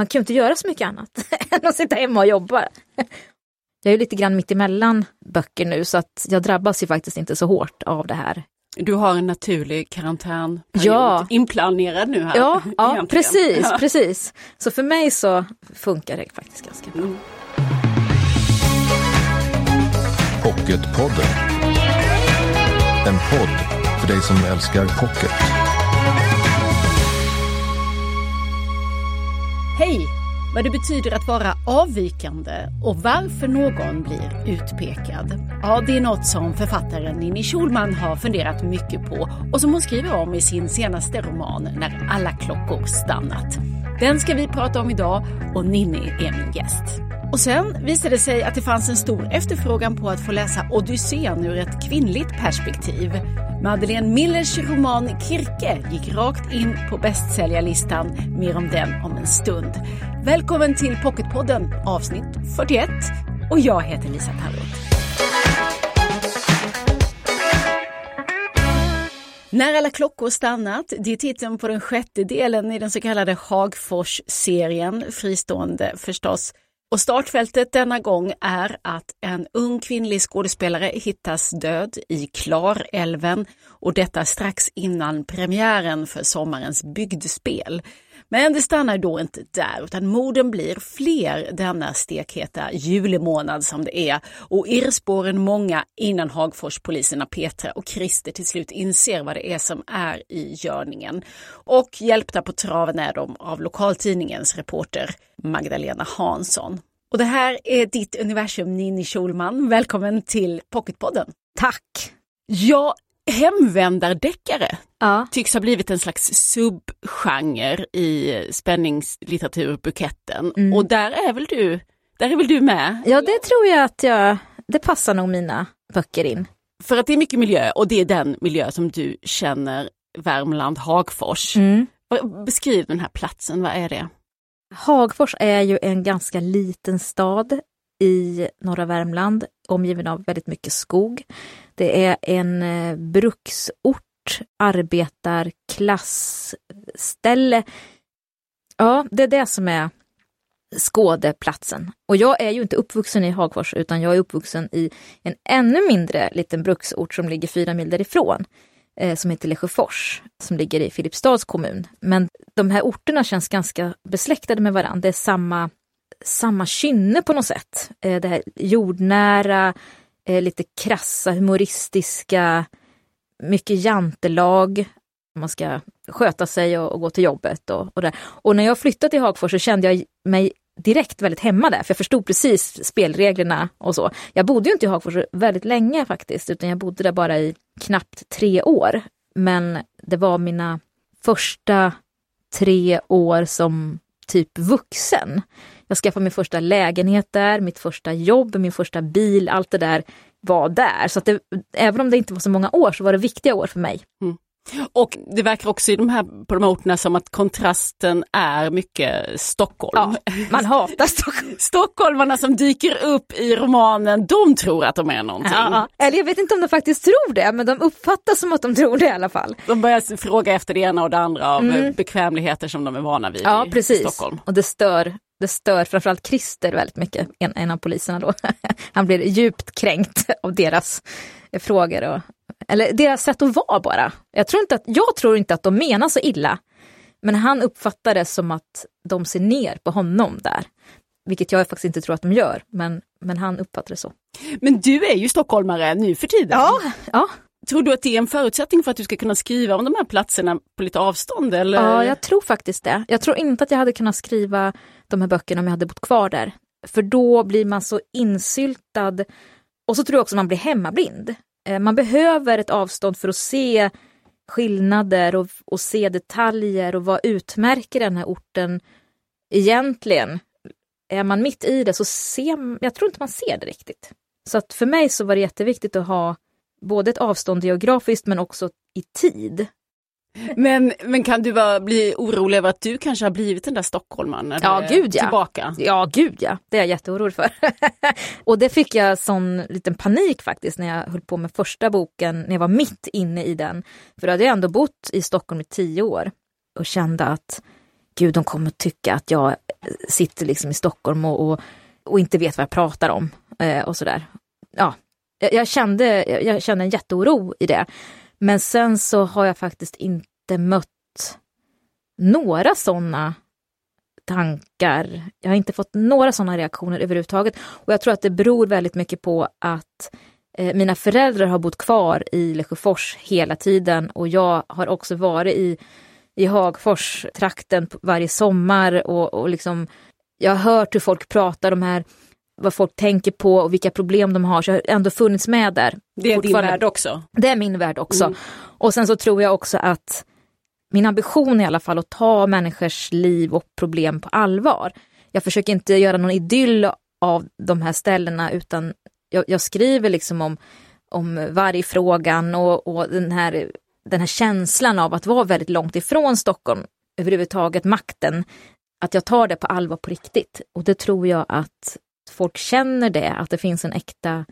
man kan ju inte göra så mycket annat än att sitta hemma och jobba. Jag är lite grann mitt emellan böcker nu så att jag drabbas ju faktiskt inte så hårt av det här. Du har en naturlig karantänperiod Ja. inplanerad nu här. Ja, ja precis, Ja. precis. Så för mig så funkar det faktiskt ganska bra. Mm. Pocketpodden. En podd för dig som älskar pocket. Hej! Vad det betyder att vara avvikande och varför någon blir utpekad. Ja, det är något som författaren Ninni Schulman har funderat mycket på och som hon skriver om i sin senaste roman När alla klockor stannat. Den ska vi prata om idag och Ninni är min gäst. Och sen visade det sig att det fanns en stor efterfrågan på att få läsa Odysseen ur ett kvinnligt perspektiv. Madeleine Millers roman Kirke gick rakt in på bästsäljarlistan. Mer om den om en stund. Välkommen till Pocketpodden avsnitt 41 och jag heter Lisa Tallroth. När alla klockor stannat, det är titeln på den sjätte delen i den så kallade Hagfors-serien, fristående förstås. Och startfältet denna gång är att en ung kvinnlig skådespelare hittas död i Klarälven och detta strax innan premiären för sommarens bygdspel. Men det stannar då inte där utan morden blir fler denna stekheta julemånad som det är och irrspåren många innan Hagforspoliserna Petra och Christer till slut inser vad det är som är i görningen. Och hjälpta på traven är de av lokaltidningens reporter Magdalena Hansson. Och det här är ditt universum Ninni Schulman. Välkommen till Pocketpodden. Tack! Ja, hemvändardeckare Ja. tycks ha blivit en slags subgenre i spänningslitteraturbuketten. Mm. Och där är väl du, där är väl du med? ja, det tror jag att jag, det passar nog mina böcker in. För att det är mycket miljö och det är den miljö som du känner Värmland, Hagfors. Mm. Beskriv den här platsen, vad är det? Hagfors är ju en ganska liten stad i norra Värmland, omgiven av väldigt mycket skog. Det är en eh, bruksort, arbetarklassställe. Ja, det är det som är skådeplatsen. Och jag är ju inte uppvuxen i Hagfors utan jag är uppvuxen i en ännu mindre liten bruksort som ligger fyra mil därifrån eh, som heter Lesjöfors, som ligger i Filipstads kommun. Men de här orterna känns ganska besläktade med varandra. Det är samma, samma kynne på något sätt. Eh, det här jordnära, eh, lite krassa, humoristiska, mycket jantelag. Man ska sköta sig och, och gå till jobbet och, och. Och när jag flyttade till Hagfors så kände jag mig direkt väldigt hemma där, för jag förstod precis spelreglerna och så. Jag bodde ju inte i Hagfors väldigt länge faktiskt, utan jag bodde där bara i knappt tre år. Men det var mina första tre år som typ vuxen. Jag skaffade min första lägenhet där, mitt första jobb, min första bil, allt det där var där. Så det, även om det inte var så många år så var det viktiga år för mig. Och det verkar också i de här, på de här orterna som att kontrasten är mycket Stockholm. Ja, man hatar Stockholm. Stockholmarna som dyker upp i romanen, de tror att de är någonting. Ja, eller jag vet inte om de faktiskt tror det, men de uppfattar som att de tror det i alla fall. De börjar fråga efter det ena och det andra av Mm. bekvämligheter som de är vana vid Ja, i precis. Stockholm. Och det stör, det stör framförallt Christer väldigt mycket, en, en av poliserna då. Han blir djupt kränkt av deras frågor och, eller deras sätt att vara bara. Jag tror inte att, jag tror inte att de menar så illa, men han uppfattar det som att de ser ner på honom där. Vilket jag faktiskt inte tror att de gör, men, men han uppfattar det så. Men du är ju stockholmare nu för tiden. ja. Tror du att det är en förutsättning för att du ska kunna skriva om de här platserna på lite avstånd? Eller? Ja, jag tror faktiskt det. Jag tror inte att jag hade kunnat skriva de här böckerna om jag hade bott kvar där. För då blir man så insyltad och så tror jag också man blir hemmablind. Eh, man behöver ett avstånd för att se skillnader och, och se detaljer och vad utmärker den här orten egentligen. Är man mitt i det så ser jag tror inte man ser det riktigt. Så att för mig så var det jätteviktigt att ha både ett avstånd geografiskt men också i tid. Men, men kan du vara, bli orolig över att du kanske har blivit den där stockholmaren Ja, är gud, ja. tillbaka? Ja, gud ja. Det är jag jätteorolig för. och det fick jag sån liten panik faktiskt när jag höll på med första boken, när jag var mitt inne i den. För då hade jag ändå bott i Stockholm i tio år och kände att gud, de kommer tycka att jag sitter liksom i Stockholm och, och, och inte vet vad jag pratar om eh, och sådär. Ja, jag, jag, kände, jag kände en jätteoro i det. Men sen så har jag faktiskt inte mött några sådana tankar. Jag har inte fått några sådana reaktioner överhuvudtaget. Och jag tror att det beror väldigt mycket på att eh, mina föräldrar har bott kvar i Lesjöfors hela tiden och jag har också varit i, i Hagfors trakten varje sommar och, och liksom jag har hört hur folk pratar de här vad folk tänker på och vilka problem de har, så jag har ändå funnits med där. Det är din värld också? Det är min värld också. Mm. Och sen så tror jag också att min ambition är i alla fall att ta människors liv och problem på allvar. Jag försöker inte göra någon idyll av de här ställena utan jag, jag skriver liksom om, om vargfrågan och, och den, här, den här känslan av att vara väldigt långt ifrån Stockholm, överhuvudtaget makten, att jag tar det på allvar på riktigt. Och det tror jag att folk känner det, att det finns en äkta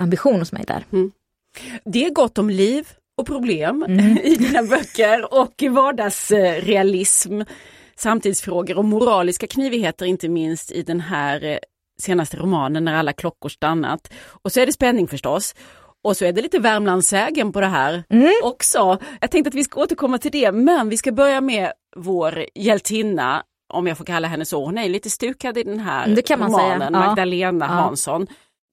ambition hos mig där. Mm. Det är gott om liv och problem mm. i dina böcker och vardagsrealism, samtidsfrågor och moraliska knivigheter inte minst i den här eh, senaste romanen När alla klockor stannat. Och så är det spänning förstås. Och så är det lite Värmlandssägen på det här mm. också. Jag tänkte att vi ska återkomma till det, men vi ska börja med vår hjältinna, om jag får kalla henne så. Hon är lite stukad i den här det kan man romanen, säga. Magdalena ja. Hansson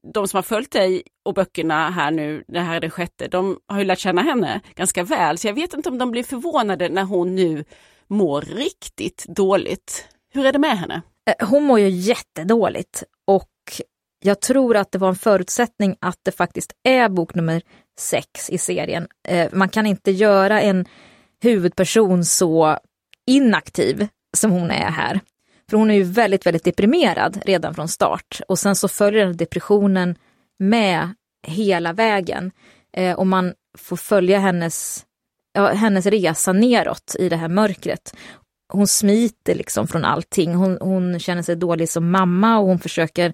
de som har följt dig och böckerna här nu, det här är det sjätte, de har ju lärt känna henne ganska väl. Så jag vet inte om de blir förvånade när hon nu mår riktigt dåligt. Hur är det med henne? Eh, hon mår ju jättedåligt och jag tror att det var en förutsättning att det faktiskt är bok nummer sex i serien. Eh, man kan inte göra en huvudperson så inaktiv som hon är här. För hon är ju väldigt, väldigt deprimerad redan från start och sen så följer depressionen med hela vägen. Eh, och man får följa hennes, ja, hennes resa neråt i det här mörkret. Hon smiter liksom från allting. Hon, hon känner sig dålig som mamma och hon försöker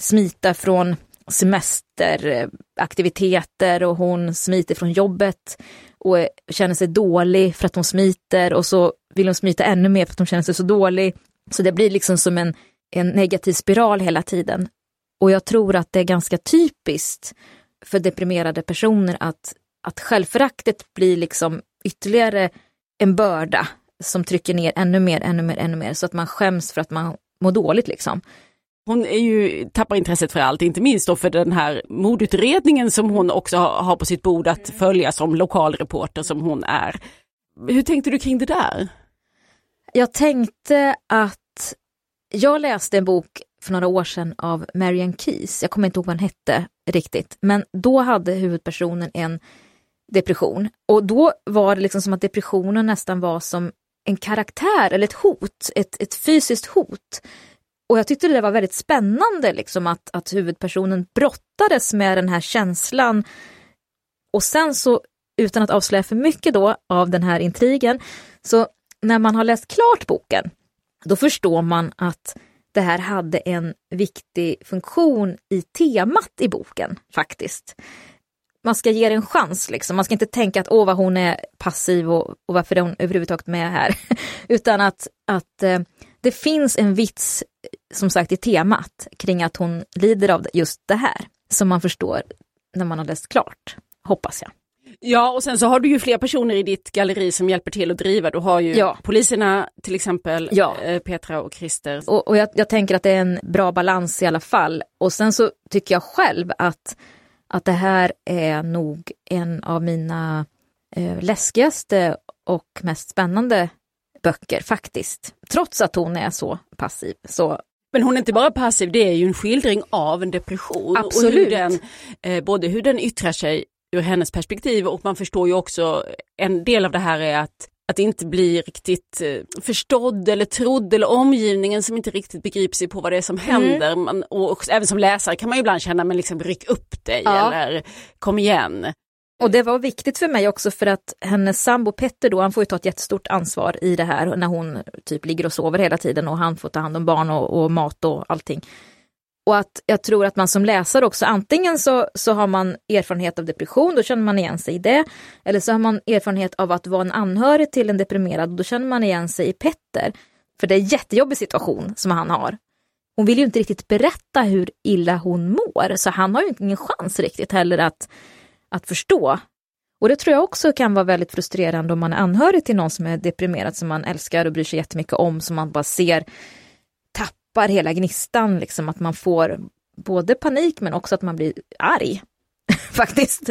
smita från semesteraktiviteter och hon smiter från jobbet och känner sig dålig för att hon smiter och så vill hon smita ännu mer för att hon känner sig så dålig. Så det blir liksom som en, en negativ spiral hela tiden. Och jag tror att det är ganska typiskt för deprimerade personer att, att självföraktet blir liksom ytterligare en börda som trycker ner ännu mer, ännu mer, ännu mer så att man skäms för att man mår dåligt liksom. Hon är ju, tappar intresset för allt, inte minst då för den här mordutredningen som hon också har på sitt bord att följa som lokalreporter som hon är. Hur tänkte du kring det där? Jag tänkte att jag läste en bok för några år sedan av Marian Keyes. Jag kommer inte ihåg vad den hette riktigt, men då hade huvudpersonen en depression och då var det liksom som att depressionen nästan var som en karaktär eller ett hot, ett, ett fysiskt hot. Och jag tyckte det var väldigt spännande liksom att, att huvudpersonen brottades med den här känslan. Och sen så, utan att avslöja för mycket då av den här intrigen, så när man har läst klart boken, då förstår man att det här hade en viktig funktion i temat i boken faktiskt. Man ska ge det en chans, liksom. man ska inte tänka att åh vad hon är passiv och, och varför är hon överhuvudtaget med här. Utan att, att eh, det finns en vits, eh, som sagt, i temat kring att hon lider av just det här. Som man förstår när man har läst klart, hoppas jag. Ja och sen så har du ju fler personer i ditt galleri som hjälper till att driva. Du har ju ja. poliserna till exempel, ja. Eh, Petra och Christer. Och, och jag, jag, tänker att det är en bra balans i alla fall. Och sen så tycker jag själv att, att det här är nog en av mina eh, läskigaste och mest spännande böcker faktiskt. Trots att hon är så passiv. Så men hon är inte bara passiv, det är ju en skildring av en depression. Absolut. Och hur den, eh, både hur den yttrar sig ur hennes perspektiv och man förstår ju också, en del av det här är att att inte bli riktigt eh, förstådd eller trodd eller omgivningen som inte riktigt begriper sig på vad det är som mm. händer. Man, och också, även som läsare kan man ju ibland känna, men liksom ryck upp dig ja. eller kom igen. Och det var viktigt för mig också för att hennes sambo Petter då, han får ju ta ett jättestort ansvar i det här när hon typ ligger och sover hela tiden och han får ta hand om barn och, och mat och allting. Och att jag tror att man som läsare också, antingen så, så har man erfarenhet av depression, då känner man igen sig i det. Eller så har man erfarenhet av att vara en anhörig till en deprimerad, då känner man igen sig i Petter. För det är en jättejobbig situation som han har. Hon vill ju inte riktigt berätta hur illa hon mår, så han har ju ingen chans riktigt heller att, att förstå. Och det tror jag också kan vara väldigt frustrerande om man är anhörig till någon som är deprimerad, som man älskar och bryr sig jättemycket om, som man bara ser tappar hela gnistan, liksom att man får både panik men också att man blir arg. Faktiskt.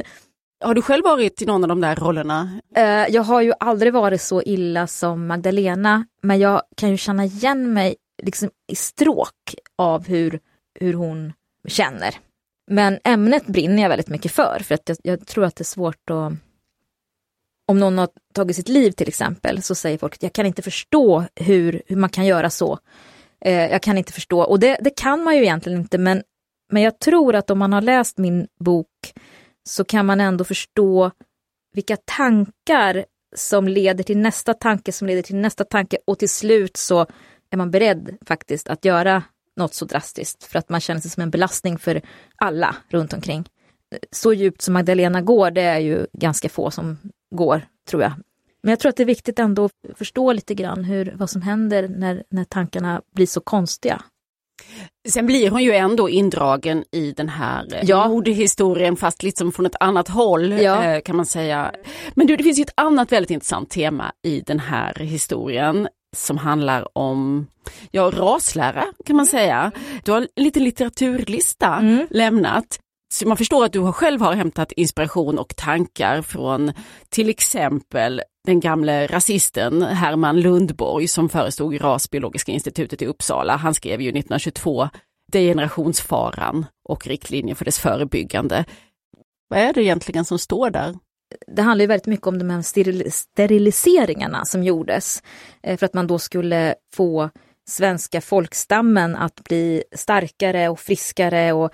Har du själv varit i någon av de där rollerna? Eh, jag har ju aldrig varit så illa som Magdalena, men jag kan ju känna igen mig liksom i stråk av hur, hur hon känner. Men ämnet brinner jag väldigt mycket för, för att jag, jag tror att det är svårt att... Om någon har tagit sitt liv till exempel, så säger folk att jag kan inte förstå hur, hur man kan göra så. Eh, jag kan inte förstå, och det, det kan man ju egentligen inte, men, men jag tror att om man har läst min bok så kan man ändå förstå vilka tankar som leder till nästa tanke som leder till nästa tanke och till slut så är man beredd faktiskt att göra något så drastiskt för att man känner sig som en belastning för alla runt omkring. Så djupt som Magdalena går, det är ju ganska få som går, tror jag. Men jag tror att det är viktigt ändå att förstå lite grann hur, vad som händer när, när tankarna blir så konstiga. Sen blir hon ju ändå indragen i den här eh, ja. modehistorien fast liksom från ett annat håll ja. Eh, kan man säga. Men du, det finns ju ett annat väldigt intressant tema i den här historien som handlar om ja, raslära kan man säga. Du har en liten litteraturlista mm. lämnat. Så man förstår att du själv har hämtat inspiration och tankar från till exempel den gamle rasisten Herman Lundborg som förestod Rasbiologiska institutet i Uppsala. Han skrev ju 1922 Degenerationsfaran och riktlinjer för dess förebyggande. Vad är det egentligen som står där? det handlar ju väldigt mycket om de här steriliseringarna som gjordes eh, för att man då skulle få svenska folkstammen att bli starkare och friskare och,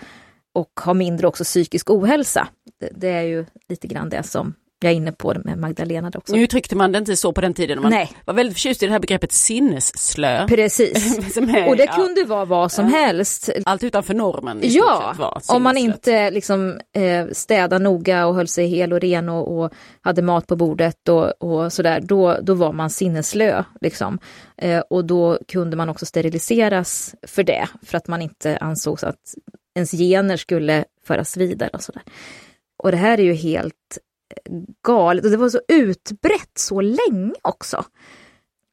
och ha mindre också psykisk ohälsa. Det, det är ju lite grann det som jag är inne på det med Magdalena också. Nu uttryckte man det inte så på den tiden. Man Nej. var väldigt förtjust i det här begreppet sinnesslö. Precis. är, och det ja. kunde vara vad som helst. Allt utanför normen. Ja, om man inte liksom eh, städade noga och höll sig hel och ren och, och hade mat på bordet och, och sådär, då, då var man sinneslö. Liksom. Eh, och då kunde man också steriliseras för det, för att man inte ansågs att ens gener skulle föras vidare och sådär. Och det här är ju helt galet och det var så utbrett så länge också.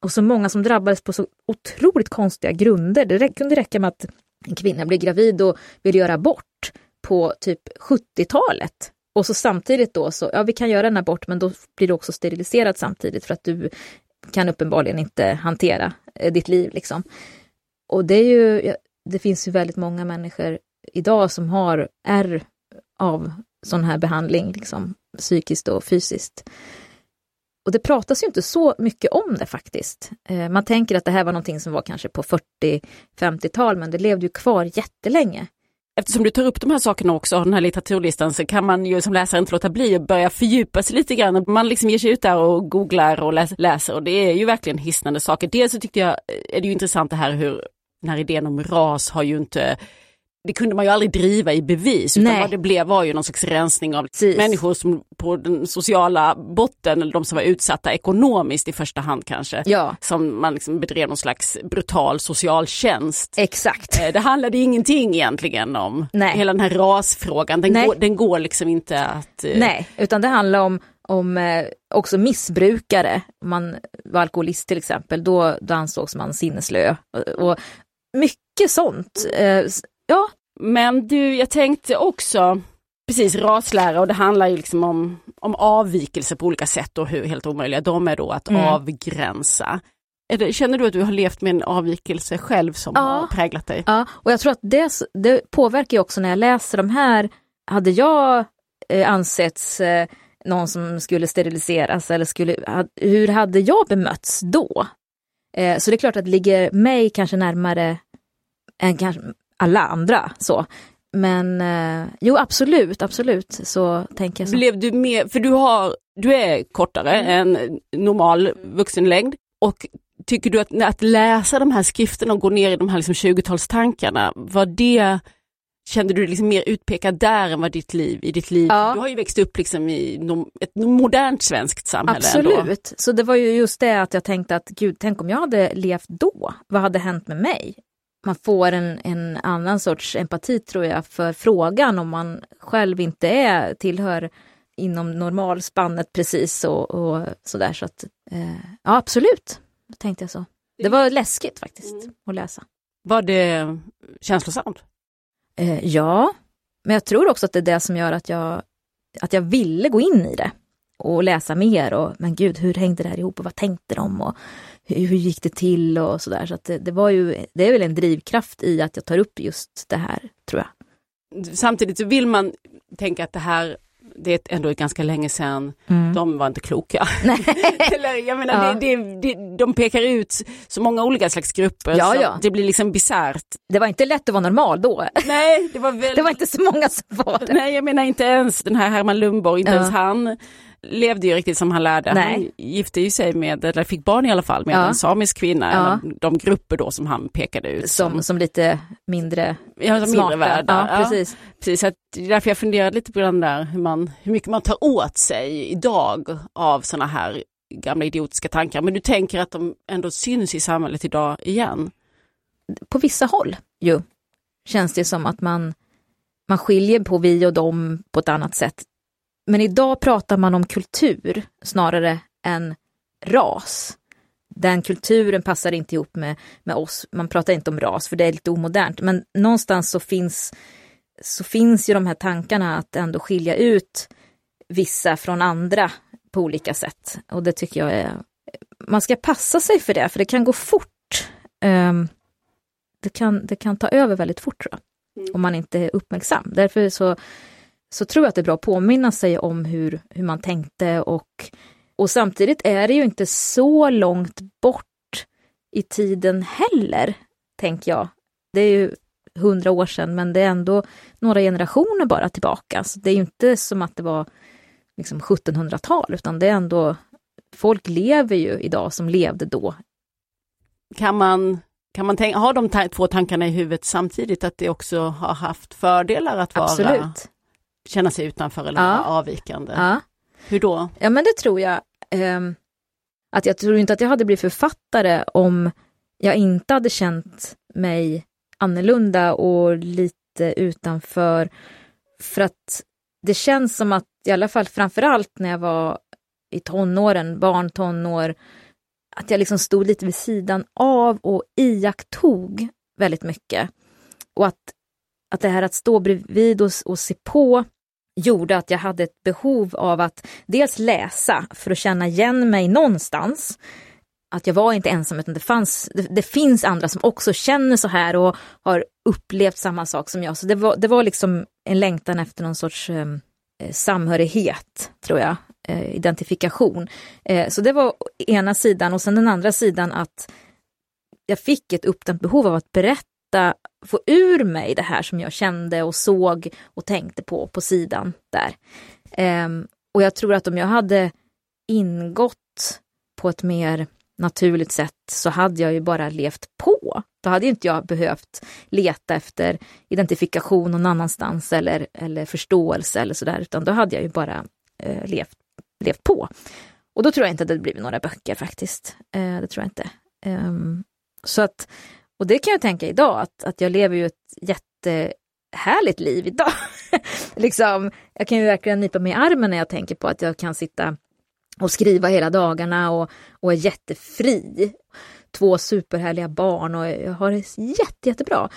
Och så många som drabbades på så otroligt konstiga grunder. Det kunde räcka med att en kvinna blir gravid och vill göra abort på typ 70-talet. Och så samtidigt då så, ja vi kan göra en abort men då blir du också steriliserad samtidigt för att du kan uppenbarligen inte hantera eh, ditt liv liksom. Och det är ju, det finns ju väldigt många människor idag som har ärr av sån här behandling, liksom, psykiskt och fysiskt. Och det pratas ju inte så mycket om det faktiskt. Eh, man tänker att det här var någonting som var kanske på 40-50-tal, men det levde ju kvar jättelänge. Eftersom du tar upp de här sakerna också, den här litteraturlistan, så kan man ju som läsare inte låta bli att börja fördjupa sig lite grann. Man liksom ger sig ut där och googlar och läser och det är ju verkligen hisnande saker. Dels så tyckte jag, eh, är det ju intressant det här hur den här idén om ras har ju inte det kunde man ju aldrig driva i bevis, utan Nej. vad det blev var ju någon slags rensning av Precis. människor som på den sociala botten, eller de som var utsatta ekonomiskt i första hand kanske. Ja. Som man liksom bedrev någon slags brutal socialtjänst. Exakt. Eh, det handlade ingenting egentligen om. Nej. Hela den här rasfrågan, den, går, den går liksom inte att... Eh, Nej, utan det handlar om om eh, också missbrukare, om man var alkoholist till exempel, då, då ansågs man sinneslö. Och, och mycket sånt. Eh, Ja. Men du, jag tänkte också, precis raslära och det handlar ju liksom om, om avvikelser på olika sätt och hur helt omöjliga de är då att mm. avgränsa. Det, känner du att du har levt med en avvikelse själv som ja. har präglat dig? Ja, och jag tror att det, det påverkar också när jag läser de här. Hade jag eh, ansetts eh, någon som skulle steriliseras eller skulle, hur hade jag bemötts då? Eh, så det är klart att det ligger mig kanske närmare än kanske alla andra. så. Men eh, jo absolut, absolut så tänker jag så. Blev du mer, för du, har, du är kortare mm. än normal vuxenlängd och tycker du att, att läsa de här skrifterna och gå ner i de här liksom 20-talstankarna, var det Kände du dig liksom mer utpekad där än vad ditt liv i ditt liv? Ja. Du har ju växt upp liksom i ett modernt svenskt samhälle. Ändå. Absolut, så det var ju just det att jag tänkte att gud, tänk om jag hade levt då, vad hade hänt med mig? Man får en, en annan sorts empati tror jag för frågan om man själv inte är, tillhör inom normalspannet precis och, och sådär. Så att, eh, ja, absolut, då tänkte jag så. Det var läskigt faktiskt att läsa. Var det känslosamt? Eh, ja, men jag tror också att det är det som gör att jag, att jag ville gå in i det och läsa mer och men gud, hur hängde det här ihop och vad tänkte de och hur, hur gick det till och sådär. Så att det, det var ju, det är väl en drivkraft i att jag tar upp just det här, tror jag. Samtidigt så vill man tänka att det här det är ändå ganska länge sedan, Mm. de var inte kloka. Eller, jag menar, Ja. det, det, det, de pekar ut så många olika slags grupper Ja, så ja. det blir liksom bisarrt. Det var inte lätt att vara normal då. Nej, det var väl... Det var inte så många som var det. Nej, jag menar inte ens den här Herman Lundborg, inte ens han levde ju riktigt som han lärde. Nej. Han gifte ju sig med, eller fick barn i alla fall, med Ja. en samisk kvinna, Ja. de grupper då som han pekade ut. Som, som lite mindre ja, som smarta. mindre värda. Ja, precis. Precis, så att därför jag funderade lite på den där hur, man, hur mycket man tar åt sig idag av sådana här gamla idiotiska tankar. Men du tänker att de ändå syns i samhället idag igen? På vissa håll ju känns det som att man, man skiljer på vi och dem på ett annat sätt. Men idag pratar man om kultur snarare än ras. Den kulturen passar inte ihop med, med oss. Man pratar inte om ras för det är lite omodernt. Men någonstans så finns, så finns ju de här tankarna att ändå skilja ut vissa från andra på olika sätt. Och det tycker jag är... Man ska passa sig för det, för det kan gå fort. Ehm, det, kan, det kan ta över väldigt fort, tror jag, om man inte är uppmärksam. Därför så, så tror jag att det är bra att påminna sig om hur, hur man tänkte och, och samtidigt är det ju inte så långt bort i tiden heller, tänker jag. Det är ju hundra år sedan, men det är ändå några generationer bara tillbaka. Så det är ju inte som att det var liksom 1700-tal, utan det är ändå Folk lever ju idag som levde då. Kan man, kan man tänka, ha de ta- två tankarna i huvudet samtidigt, att det också har haft fördelar att vara, Absolut. Känna sig utanför eller Ja. avvikande? Ja. Hur då? Ja, men det tror jag. Ehm, att jag tror inte att jag hade blivit författare om jag inte hade känt mig annorlunda och lite utanför. För att det känns som att, i alla fall framförallt när jag var i tonåren, barn, tonår, att jag liksom stod lite vid sidan av och iakttog väldigt mycket. Och att, att det här att stå bredvid och, och se på gjorde att jag hade ett behov av att dels läsa för att känna igen mig någonstans. Att jag var inte ensam utan det, fanns, det, det finns andra som också känner så här och har upplevt samma sak som jag. Så det var, det var liksom en längtan efter någon sorts eh, eh samhörighet, tror jag, eh, identifikation. Eh, så det var ena sidan och sen den andra sidan att jag fick ett uppdämt behov av att berätta, få ur mig det här som jag kände och såg och tänkte på på sidan där. Um, och jag tror att om jag hade ingått på ett mer naturligt sätt så hade jag ju bara levt på. Då hade inte jag behövt leta efter identifikation någon annanstans eller, eller förståelse eller sådär, utan då hade jag ju bara eh, levt, levt på. Och då tror jag inte att det hade blivit några böcker faktiskt. Eh, det tror jag inte. Um, så att, och det kan jag tänka idag, att, att jag lever ju ett jättehärligt liv idag. liksom, jag kan ju verkligen nypa mig i armen när jag tänker på att jag kan sitta och skriva hela dagarna och, och är jättefri. Två superhärliga barn och jag har det jätte, jättebra.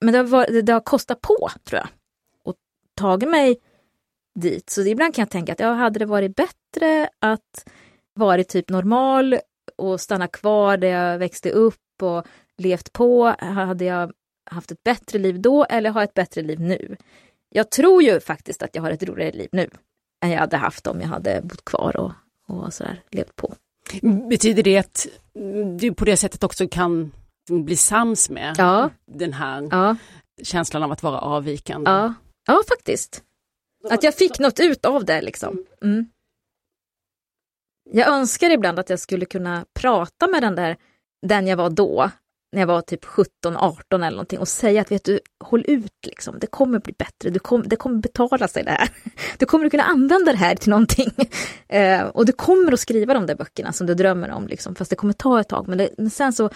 Men det har, varit, det har kostat på, tror jag. Och tagit mig dit. Så ibland kan jag tänka att ja, hade det varit bättre att vara typ normal och stanna kvar där jag växte upp och levt på. Hade jag haft ett bättre liv då eller har jag ett bättre liv nu? Jag tror ju faktiskt att jag har ett roligare liv nu än jag hade haft om jag hade bott kvar och, och sådär levt på. Betyder det att du på det sättet också kan bli sams med Ja, den här ja, känslan av att vara avvikande? ja, ja faktiskt. Att jag fick något ut av det liksom. Mm. Jag önskar ibland att jag skulle kunna prata med den där, den jag var då, när jag var typ 17, 18 eller någonting och säga att vet du, håll ut liksom, det kommer bli bättre, du kom, det kommer betala sig det här. Du kommer kunna använda det här till någonting. Eh, och du kommer att skriva de där böckerna som du drömmer om, liksom, fast det kommer ta ett tag. Men, det, men sen så,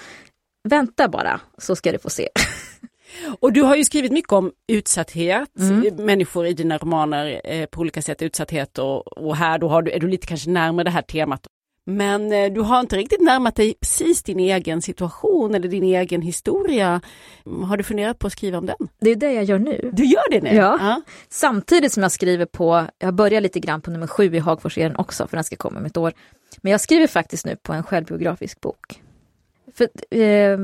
vänta bara så ska du få se. Och du har ju skrivit mycket om utsatthet, mm. människor i dina romaner eh, på olika sätt utsatthet och, och här då har du, är du lite kanske närmare det här temat. Men eh, du har inte riktigt närmat dig precis din egen situation eller din egen historia. Har du funderat på att skriva om den? Det är det jag gör nu. Du gör det nu? Ja. ja. Samtidigt som jag skriver på, jag börjar lite grann på nummer sju i Hagforserien också, för den ska komma om ett år. Men jag skriver faktiskt nu på en självbiografisk bok. För eh,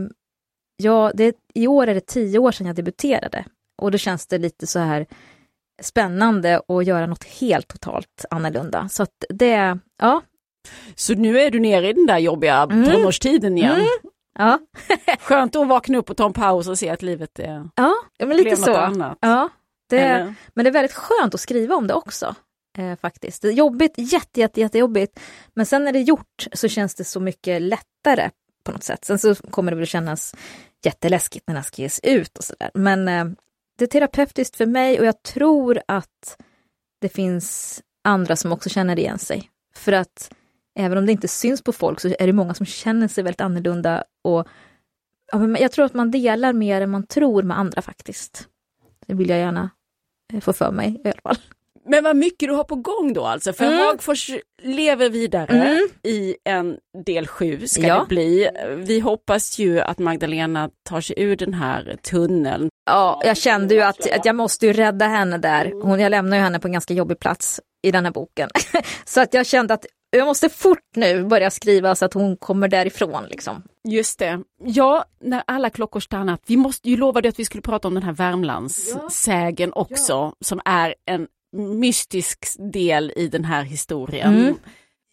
ja, det, I år är det tio år sedan jag debuterade och då känns det lite så här spännande att göra något helt totalt annorlunda. Så att det, ja. Så nu är du nere i den där jobbiga mm. tonårstiden igen? Mm. Ja. Skönt att vakna upp och ta en paus och se att livet är Ja, men lite så. Annat. Ja, det, men det är väldigt skönt att skriva om det också. Eh, faktiskt. Det är jobbigt, jätte, jätte, jättejobbigt. Men sen när det är gjort så känns det så mycket lättare på något sätt. Sen så kommer det väl kännas jätteläskigt när den ska ges ut och sådär. Men eh, det är terapeutiskt för mig och jag tror att det finns andra som också känner igen sig. För att även om det inte syns på folk så är det många som känner sig väldigt annorlunda och ja, jag tror att man delar mer än man tror med andra faktiskt. Det vill jag gärna eh, få för mig i alla fall. Men vad mycket du har på gång då alltså, för mm. Hagfors lever vidare mm. i en del sju ska ja. det bli. Vi hoppas ju att Magdalena tar sig ur den här tunneln. Ja, jag kände ju att, att jag måste ju rädda henne där. Hon, jag lämnar ju henne på en ganska jobbig plats i den här boken. så att jag kände att jag måste fort nu börja skriva så att hon kommer därifrån. Liksom. Just det. Ja, när alla klockor stannat. Vi måste ju lovade att vi skulle prata om den här Värmlandssägen också, ja. som är en mystisk del i den här historien. Mm.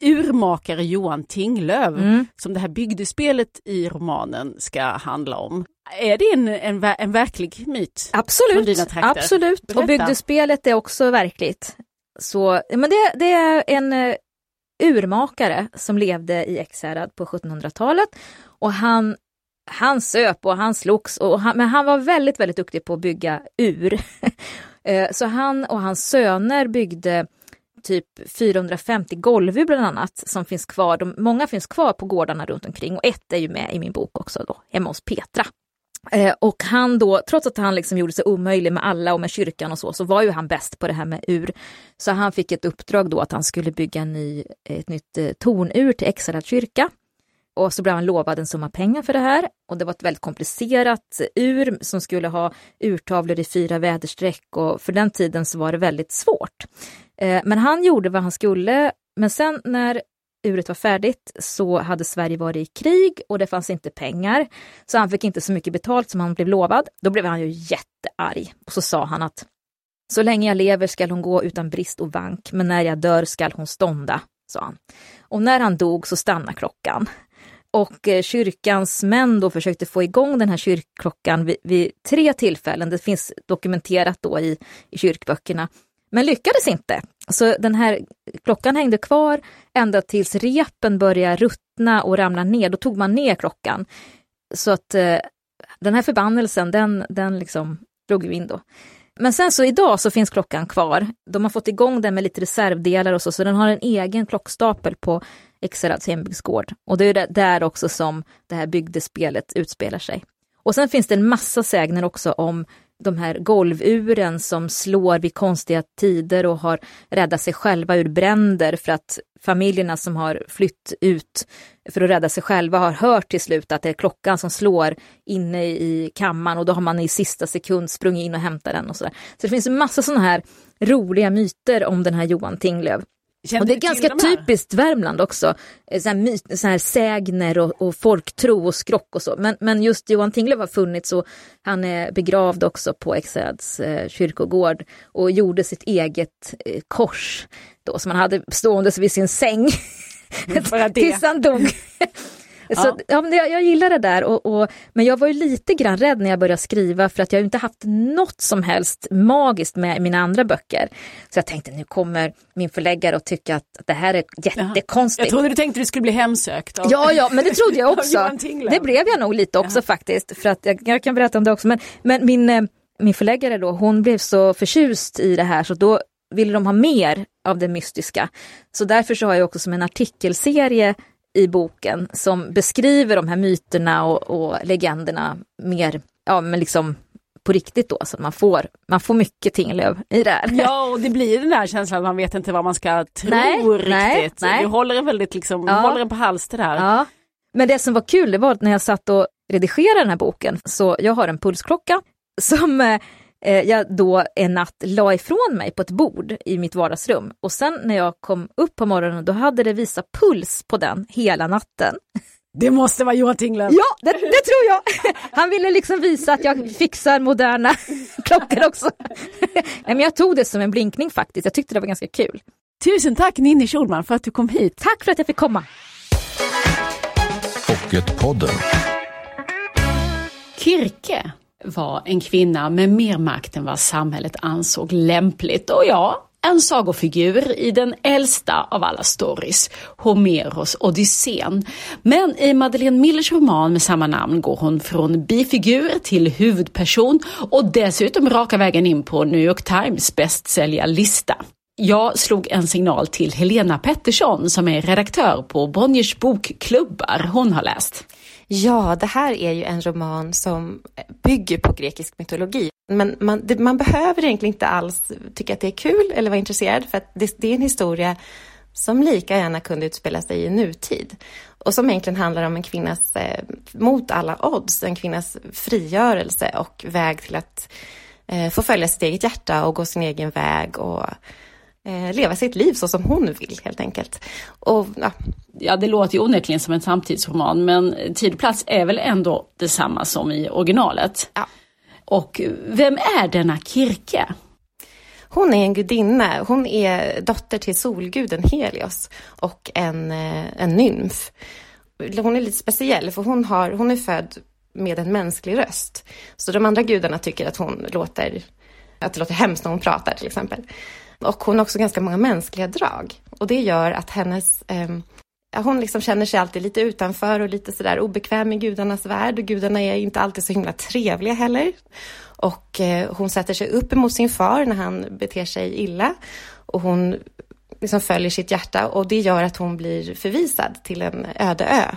Urmakare Johan Tinglöf, mm. som det här bygdespelet i romanen ska handla om. Är det en, en, en verklig myt? Absolut, absolut. och bygdespelet är också verkligt. Så, men det, det är en uh, urmakare som levde i Ekshärad på 1700-talet och han han söp och han slogs, och han, men han var väldigt, väldigt duktig på att bygga ur. Eh, så han och hans söner byggde typ 450 golvur bland annat som finns kvar. De, många finns kvar på gårdarna runt omkring och ett är ju med i min bok också då, hemma hos Petra. Eh, och han då, trots att han liksom gjorde sig omöjlig med alla och med kyrkan och så, så var ju han bäst på det här med ur. Så han fick ett uppdrag då att han skulle bygga en ny, ett nytt eh, tornur till Ekshärads kyrka. Och så blev han lovad en summa pengar för det här. Och det var ett väldigt komplicerat ur som skulle ha urtavlor i fyra väderstreck och för den tiden så var det väldigt svårt. Eh, men han gjorde vad han skulle. Men sen när uret var färdigt så hade Sverige varit i krig och det fanns inte pengar. Så han fick inte så mycket betalt som han blev lovad. Då blev han ju jättearg och så sa han att så länge jag lever skall hon gå utan brist och vank, men när jag dör skall hon stånda, sa han. Och när han dog så stannade klockan. Och eh, kyrkans män då försökte få igång den här kyrkklockan vid, vid tre tillfällen. Det finns dokumenterat då i, i kyrkböckerna. Men lyckades inte. Så den här klockan hängde kvar ända tills repen började ruttna och ramla ner. Då tog man ner klockan. Så att eh, den här förbannelsen, den, den liksom drog in då. Men sen så idag så finns klockan kvar. De har fått igång den med lite reservdelar och så, så den har en egen klockstapel på Ekshärads hembygdsgård. Och det är där också som det här bygdespelet utspelar sig. Och sen finns det en massa sägner också om de här golvuren som slår vid konstiga tider och har räddat sig själva ur bränder för att familjerna som har flytt ut för att rädda sig själva har hört till slut att det är klockan som slår inne i kammaren och då har man i sista sekund sprungit in och hämtat den och sådär. Så det finns en massa sådana här roliga myter om den här Johan Tinglöf. Och det är ganska typiskt Värmland också. Eh, så här, myt, så här sägner och, och folktro och skrock och så. Men, men just Johan Tinglöf har funnits och han är begravd också på Ekshärads eh, kyrkogård och gjorde sitt eget eh, kors då som han hade stående vid sin säng. Tills han dog. Så, ja, men jag, jag gillar det där, och, och, men jag var ju lite grann rädd när jag började skriva för att jag inte haft något som helst magiskt med mina andra böcker. Så jag tänkte nu kommer min förläggare att tycka att det här är jättekonstigt. Jag trodde du tänkte att du skulle bli hemsökt. Av... Ja, ja, men det trodde jag också. det blev jag nog lite också ja. faktiskt. För att jag, jag, kan berätta om det också. Men, men min, eh, min förläggare då, hon blev så förtjust i det här så då ville de ha mer av det mystiska. Så därför så har jag också som en artikelserie i boken som beskriver de här myterna och, och legenderna mer, ja men liksom på riktigt då, så att man får, man får mycket Tinglöv i det här. Ja, och det blir den där känslan att man vet inte vad man ska tro nej, riktigt. Nej, nej. Du håller en väldigt liksom, ja. håller en på halster där. Ja. Men det som var kul, det var när jag satt och redigerade den här boken, så jag har en pulsklocka som eh, jag då en natt la ifrån mig på ett bord i mitt vardagsrum. Och sen när jag kom upp på morgonen då hade det visat puls på den hela natten. Det måste vara Johan Tinglöf. Ja, det, det, tror jag. Han ville liksom visa att jag fixar moderna klockor också. Nej, men jag tog det som en blinkning faktiskt. Jag tyckte det var ganska kul. Tusen tack Ninni Schulman för att du kom hit. Tack för att jag fick komma. Pocketpodden. Kirke var en kvinna med mer makt än vad samhället ansåg lämpligt. Och ja, en sagofigur i den äldsta av alla stories, Homeros Odysseen. Men i Madeleine Millers roman med samma namn går hon från bifigur till huvudperson och dessutom raka vägen in på New York Times bästsäljarlista. Jag slog en signal till Helena Pettersson som är redaktör på Bonniers bokklubbar hon har läst. Ja, det här är ju en roman som bygger på grekisk mytologi. Men man, det, man behöver egentligen inte alls tycka att det är kul eller vara intresserad för att det, det är en historia som lika gärna kunde utspela sig i nutid och som egentligen handlar om en kvinnas, eh, mot alla odds, en kvinnas frigörelse och väg till att eh, få följa sitt eget hjärta och gå sin egen väg och eh, leva sitt liv så som hon vill helt enkelt. Och, ja. ja, det låter ju onekligen som en samtidsroman men tid och plats är väl ändå detsamma som i originalet. Ja. Och vem är denna Kirke? Hon är en gudinna. Hon är dotter till solguden Helios och en, eh, en nymf. Hon är lite speciell för hon, har, hon är född med en mänsklig röst. Så de andra gudarna tycker att hon låter, att det låter hemskt när hon pratar till exempel. Och hon har också ganska många mänskliga drag. Och det gör att hennes eh, hon liksom känner sig alltid lite utanför och lite sådär obekväm i gudarnas värld. Och gudarna är inte alltid så himla trevliga heller. Och eh, hon sätter sig upp emot sin far när han beter sig illa. Och hon liksom följer sitt hjärta och det gör att hon blir förvisad till en öde ö.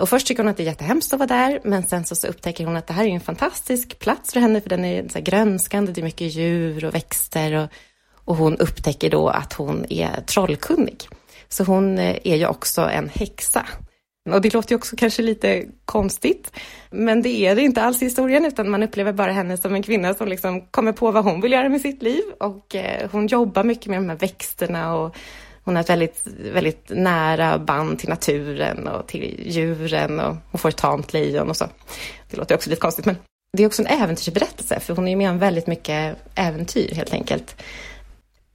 Och först tycker hon att det är jättehemskt att vara där, men sen så, så upptäcker hon att det här är en fantastisk plats för henne, för den är så grönskande, det är mycket djur och växter och, och hon upptäcker då att hon är trollkunnig. Så hon eh, är ju också en häxa. Och det låter ju också kanske lite konstigt, men det är det inte alls i historien, utan man upplever bara henne som en kvinna som liksom kommer på vad hon vill göra med sitt liv och eh, hon jobbar mycket med de här växterna och hon har ett väldigt, väldigt nära band till naturen och till djuren och hon får ett tamt lejon och så. Det låter också lite konstigt, men det är också en äventyrsberättelse, för hon är med om väldigt mycket äventyr helt enkelt.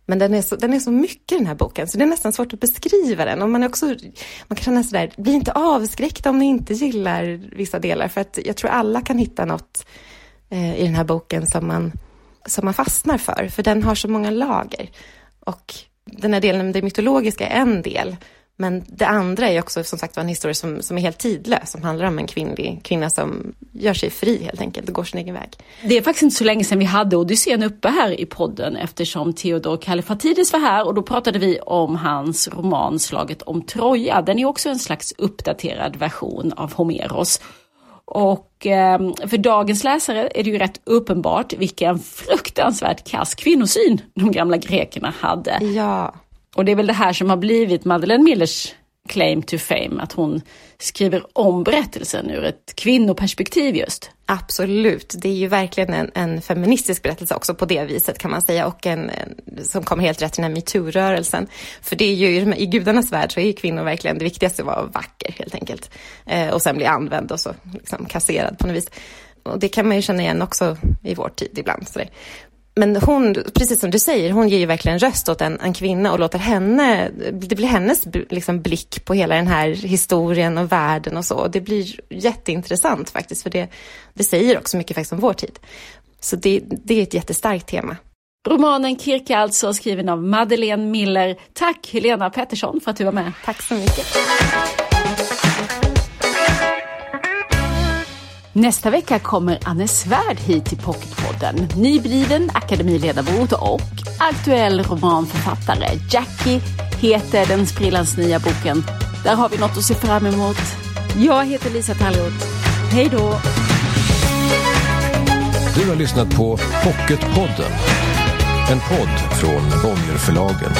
Men den är, så, den är så mycket den här boken, så det är nästan svårt att beskriva den. Och man, är också, man kan känna sådär, bli inte avskräckt om ni inte gillar vissa delar, för att jag tror alla kan hitta något eh, i den här boken som man, som man fastnar för, för den har så många lager. Och den här delen, det mytologiska är en del, men det andra är också som sagt en historia som, som är helt tidlös, som handlar om en kvinnlig, kvinna som gör sig fri helt enkelt och går sin egen väg. Det är faktiskt inte så länge sedan vi hade Odysseen uppe här i podden eftersom Theodor Kallifatides var här och då pratade vi om hans roman Slaget om Troja. Den är också en slags uppdaterad version av Homeros. Och eh, för dagens läsare är det ju rätt uppenbart vilken fruktansvärt kass kvinnosyn de gamla grekerna hade. Ja. Och det är väl det här som har blivit Madeleine Millers claim to fame, att hon skriver om berättelsen ur ett kvinnoperspektiv just. Absolut, det är ju verkligen en, en feministisk berättelse också på det viset kan man säga och en, en som kom helt rätt i den här metoo-rörelsen. För det är ju i gudarnas värld så är ju kvinnor verkligen det viktigaste att vara vacker helt enkelt. Eh, och sen bli använd och så liksom kasserad på något vis. Och det kan man ju känna igen också i vår tid ibland. Så men hon, precis som du säger, hon ger ju verkligen röst åt en, en kvinna och låter henne, det blir hennes liksom, blick på hela den här historien och världen och så. Det blir jätteintressant faktiskt, för det, det säger också mycket faktiskt om vår tid. Så det, det är ett jättestarkt tema. Romanen Kirke alltså, skriven av Madeleine Miller. Tack Helena Pettersson för att du var med. Tack så mycket. Nästa vecka kommer Anne Svärd hit till Pocketpodden. Nybliven akademiledamot och aktuell romanförfattare. Jackie heter den sprillans nya boken. Där har vi något att se fram emot. Jag heter Lisa Tallroth. Hej då! Du har lyssnat på Pocketpodden. En podd från Bonnierförlagen.